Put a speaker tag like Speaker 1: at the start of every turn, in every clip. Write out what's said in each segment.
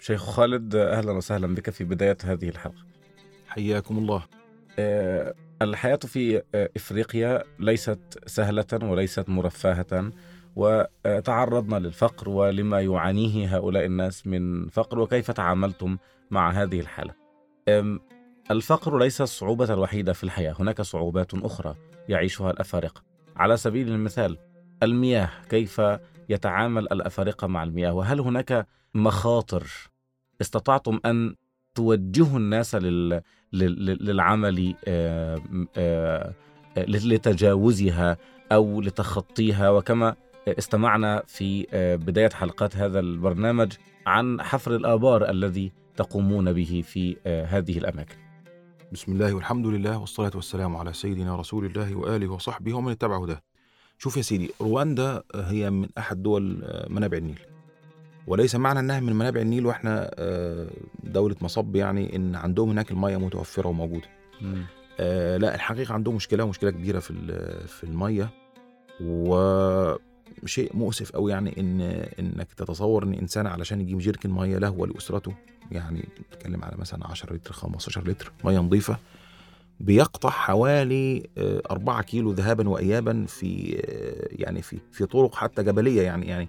Speaker 1: شيخ خالد أهلا وسهلا بك في بداية هذه الحلقة.
Speaker 2: حياكم الله.
Speaker 1: آه، الحياة في آه، إفريقيا ليست سهلة وليست مرفهه وتعرضنا للفقر ولما يعانيه هؤلاء الناس من فقر وكيف تعاملتم مع هذه الحالة. آم، الفقر ليس الصعوبة الوحيدة في الحياة هناك صعوبات أخرى يعيشها الأفارقة. على سبيل المثال المياه كيف يتعامل الأفارقة مع المياه؟ وهل هناك مخاطر استطعتم أن توجهوا الناس لل... لل... للعمل آه، آه، آه، لتجاوزها أو لتخطيها؟ وكما استمعنا في بداية حلقات هذا البرنامج عن حفر الآبار الذي تقومون به في هذه الأماكن.
Speaker 2: بسم الله والحمد لله والصلاة والسلام على سيدنا رسول الله وآله وصحبه ومن اتبع هداه. شوف يا سيدي رواندا هي من أحد دول آه، منابع النيل. وليس معنى إنها من منابع النيل وإحنا آه، دولة مصب يعني إن عندهم هناك المية متوفرة وموجودة. آه لا الحقيقة عندهم مشكلة ومشكلة كبيرة في ال- في المية. وشيء مؤسف قوي يعني إن إنك تتصور إن إنسان علشان يجيب جيركن مية له ولاسرته يعني بتتكلم على مثلا 10 لتر 15 لتر مية نظيفة. بيقطع حوالي 4 كيلو ذهابا وايابا في آه، يعني في في طرق حتى جبلية يعني يعني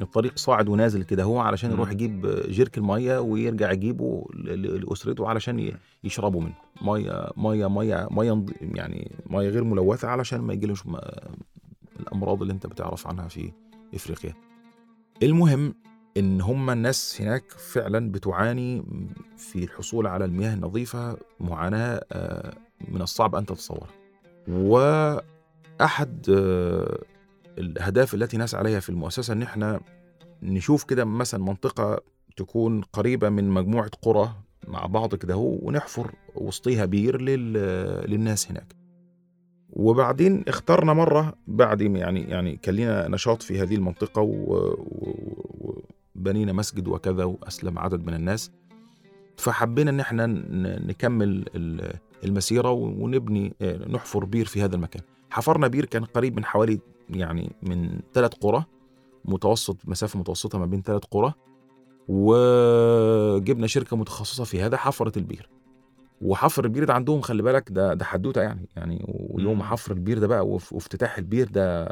Speaker 2: الطريق صاعد ونازل كده. هو علشان. يروح يجيب جيركن ميه ويرجع يجيبه لأسرته علشان يشربوا منه. مية مية مية مية يعني مية غير ملوثة علشان ما يجيلهمش م- الأمراض اللي أنت بتعرف عنها في إفريقيا. المهم إن هم الناس هناك فعلا بتعاني في الحصول على المياه النظيفة معاناة آه، من الصعب أن تتصور. وأحد آه، الأهداف التي نسعى عليها في المؤسسة إن إحنا نشوف كده مثلا منطقة تكون قريبة من مجموعة قرى مع بعض كده ونحفر وسطيها بير لل... للناس هناك. وبعدين اخترنا مرة بعد يعني يعني كان لنا نشاط في هذه و- وبنينا مسجد وكذا وأسلم عدد من الناس. فحبينا إن إحنا نكمل ال- المسيرة ونبني آه، نحفر بير في هذا المكان. حفرنا بير كان قريب من حوالي يعني من ثلاث قرى متوسط مسافة متوسطة ما بين ثلاث قرى وجبنا شركة متخصصة في هذا حفرت البير. وحفر البير ده عندهم خلي بالك ده ده حدوتة يعني يعني ويوم. حفر البير ده بقى وافتتاح البير ده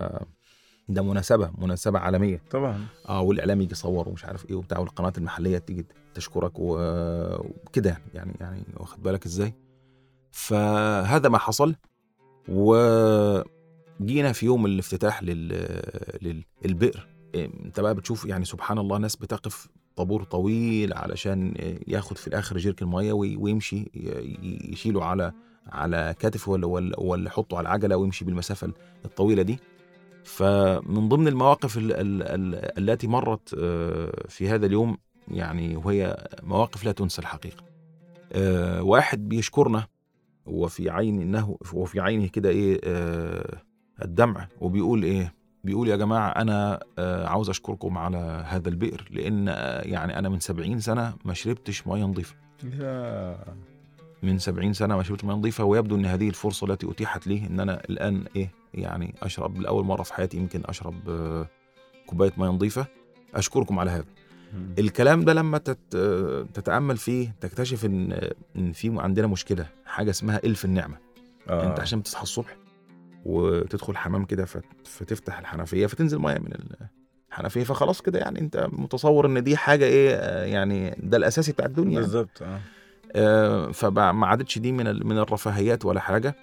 Speaker 2: ده مناسبة مناسبة عالمية.
Speaker 1: طبعا.
Speaker 2: آه والإعلام يجي يصور ومش عارف إيه وبتاع والقنوات المحلية تيجي تشكرك وكده يعني يعني يعني واخد بالك إزاي؟ فهذا ما حصل وجينا في يوم الافتتاح لل... لل... البئر إيه، انت بقى بتشوف يعني سبحان الله ناس بتقف طابور طويل علشان ياخد في الآخر جيرك المية وي- ويمشي يشيله على على كتفه ولا ولا يحطه على العجلة ويمشي بالمسافة الطويلة دي. فمن ضمن المواقف ال ال ال التي مرت آه، في هذا اليوم يعني وهي مواقف لا تنسى الحقيقة. آه، واحد بيشكرنا وفي عين انه وفي عينه كده إيه آه، الدمع وبيقول إيه بيقول يا جماعة أنا آه، عاوز أشكركم على هذا البئر لأن آه، يعني أنا من سبعين سنة ما شربتش مية نظيفة. من سبعين سنة ما شربتش مية نظيفة ويبدو إن هذه الفرصة التي أتيحت لي إن أنا الآن إيه يعني أشرب لأول مرة في حياتي يمكن أشرب آه، كوباية مية نظيفة. أشكركم على هذا. الكلام ده لما تت... تتأمل فيه تكتشف إن إن في عندنا مشكلة حاجة اسمها إلف النعمة.
Speaker 1: آه.
Speaker 2: أنت عشان تصحى الصبح وتدخل حمام كده فت- فتفتح الحنفية فتنزل مية من الحنفية فخلاص كده يعني أنت متصور إن دي حاجة إيه يعني ده الأساسي بتاع الدنيا يعني.
Speaker 1: بالظبط آه.
Speaker 2: آه، فما عادتش دي من من الرفاهيات ولا حاجة.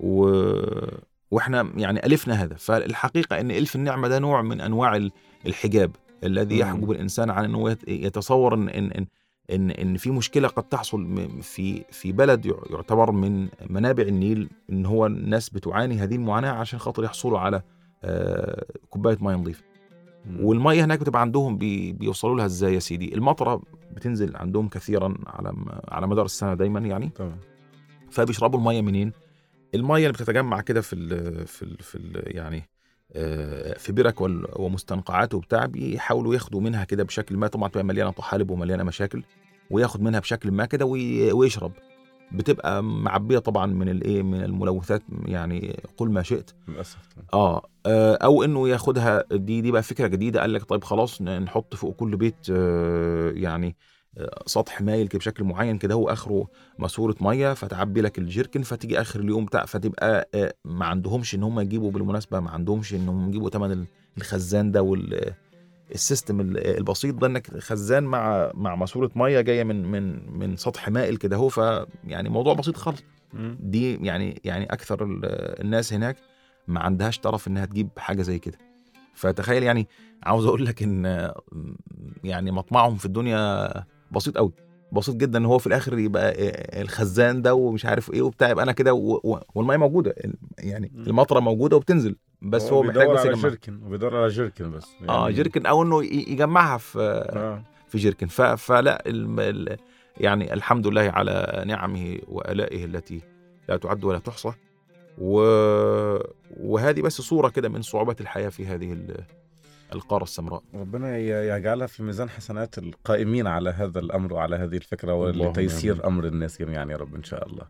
Speaker 2: و وإحنا يعني ألفنا هذا. فالحقيقة إن إلف النعمة ده نوع من أنواع ال- الحجاب. الذي. يحجب الإنسان عن إنه يت- يتصور إن إن إن إن, في مشكلة قد تحصل في في بلد يع- يعتبر من منابع النيل إن هو الناس بتعاني هذه المعاناة عشان خاطر يحصلوا على آه، كوباية مية
Speaker 1: نظيفة.
Speaker 2: والمية هناك بتبقى عندهم بي بيوصلوا لها إزاي يا سيدي؟ المطرة بتنزل عندهم كثيرا على على مدار السنة دايما يعني.
Speaker 1: طبعا
Speaker 2: فبيشربوا المية منين؟ المية اللي بتتجمع كده في ال في ال في ال يعني في برك ومستنقعات وبتاع بيحاولوا ياخدوا منها كده بشكل ما. طبعا تبقى مليانة طحالب ومليانة مشاكل وياخد منها بشكل ما كده وي- ويشرب. بتبقى معبية طبعا من الايه من الملوثات يعني قل ما شئت.
Speaker 1: للأسف
Speaker 2: آه آه، أو إنه ياخدها دي دي بقى فكرة جديدة قال لك طيب خلاص نحط فوق كل بيت آه، يعني آه، سطح مايل كده بشكل معين كده هو آخره ماسورة مية فتعبي لك الجيركن فتيجي آخر اليوم بتاع فتبقى آه، ما عندهمش إن هم يجيبوا بالمناسبة ما عندهمش إن هم يجيبوا ثمن الخزان ده وال السيستم ال- البسيط ده إنك خزان مع مع ماسورة مية جاية من من من سطح مائل كده هو ف يعني موضوع بسيط خالص. دي يعني يعني أكثر ال- الناس هناك ما عندهاش طرف إنها تجيب حاجة زي كده فتخيل يعني عاوز أقول لك إن يعني مطمعهم في الدنيا بسيط قوي بسيط جدا إن هو في الآخر يبقى الخزان ده ومش عارف إيه وبتاع يبقى أنا كده و- والمية موجودة يعني. المطرة موجودة وبتنزل بس هو محتاج بس
Speaker 1: على
Speaker 2: يجمع
Speaker 1: جيركن وبيدور على جيركن بس
Speaker 2: آه
Speaker 1: يعني-
Speaker 2: جيركن أو إنه يجمعها في
Speaker 1: آه
Speaker 2: في جيركن ف- فلا ال- يعني الحمد لله على نعمه وألائه التي لا تعد ولا تحصى و... وهذه بس صورة كده من صعوبات الحياة في هذه ال- القارة السمراء
Speaker 1: ربنا يجعلها في ميزان حسنات القائمين على هذا الأمر وعلى هذه
Speaker 2: اللهم
Speaker 1: ولتيسير. أمر الناس جميعا يا رب إن شاء الله.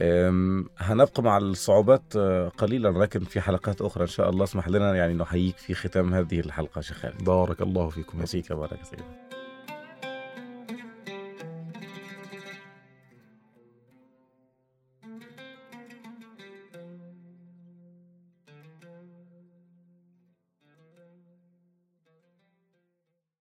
Speaker 2: اللهم
Speaker 1: هنبقى مع الصعوبات آه، قليلا لكن في حلقات أخرى إن شاء الله اسمح لنا يعني نحييك في ختام هذه الحلقة شيخ خالد.
Speaker 2: بارك الله فيكم يا
Speaker 1: فيك بارك سيدي.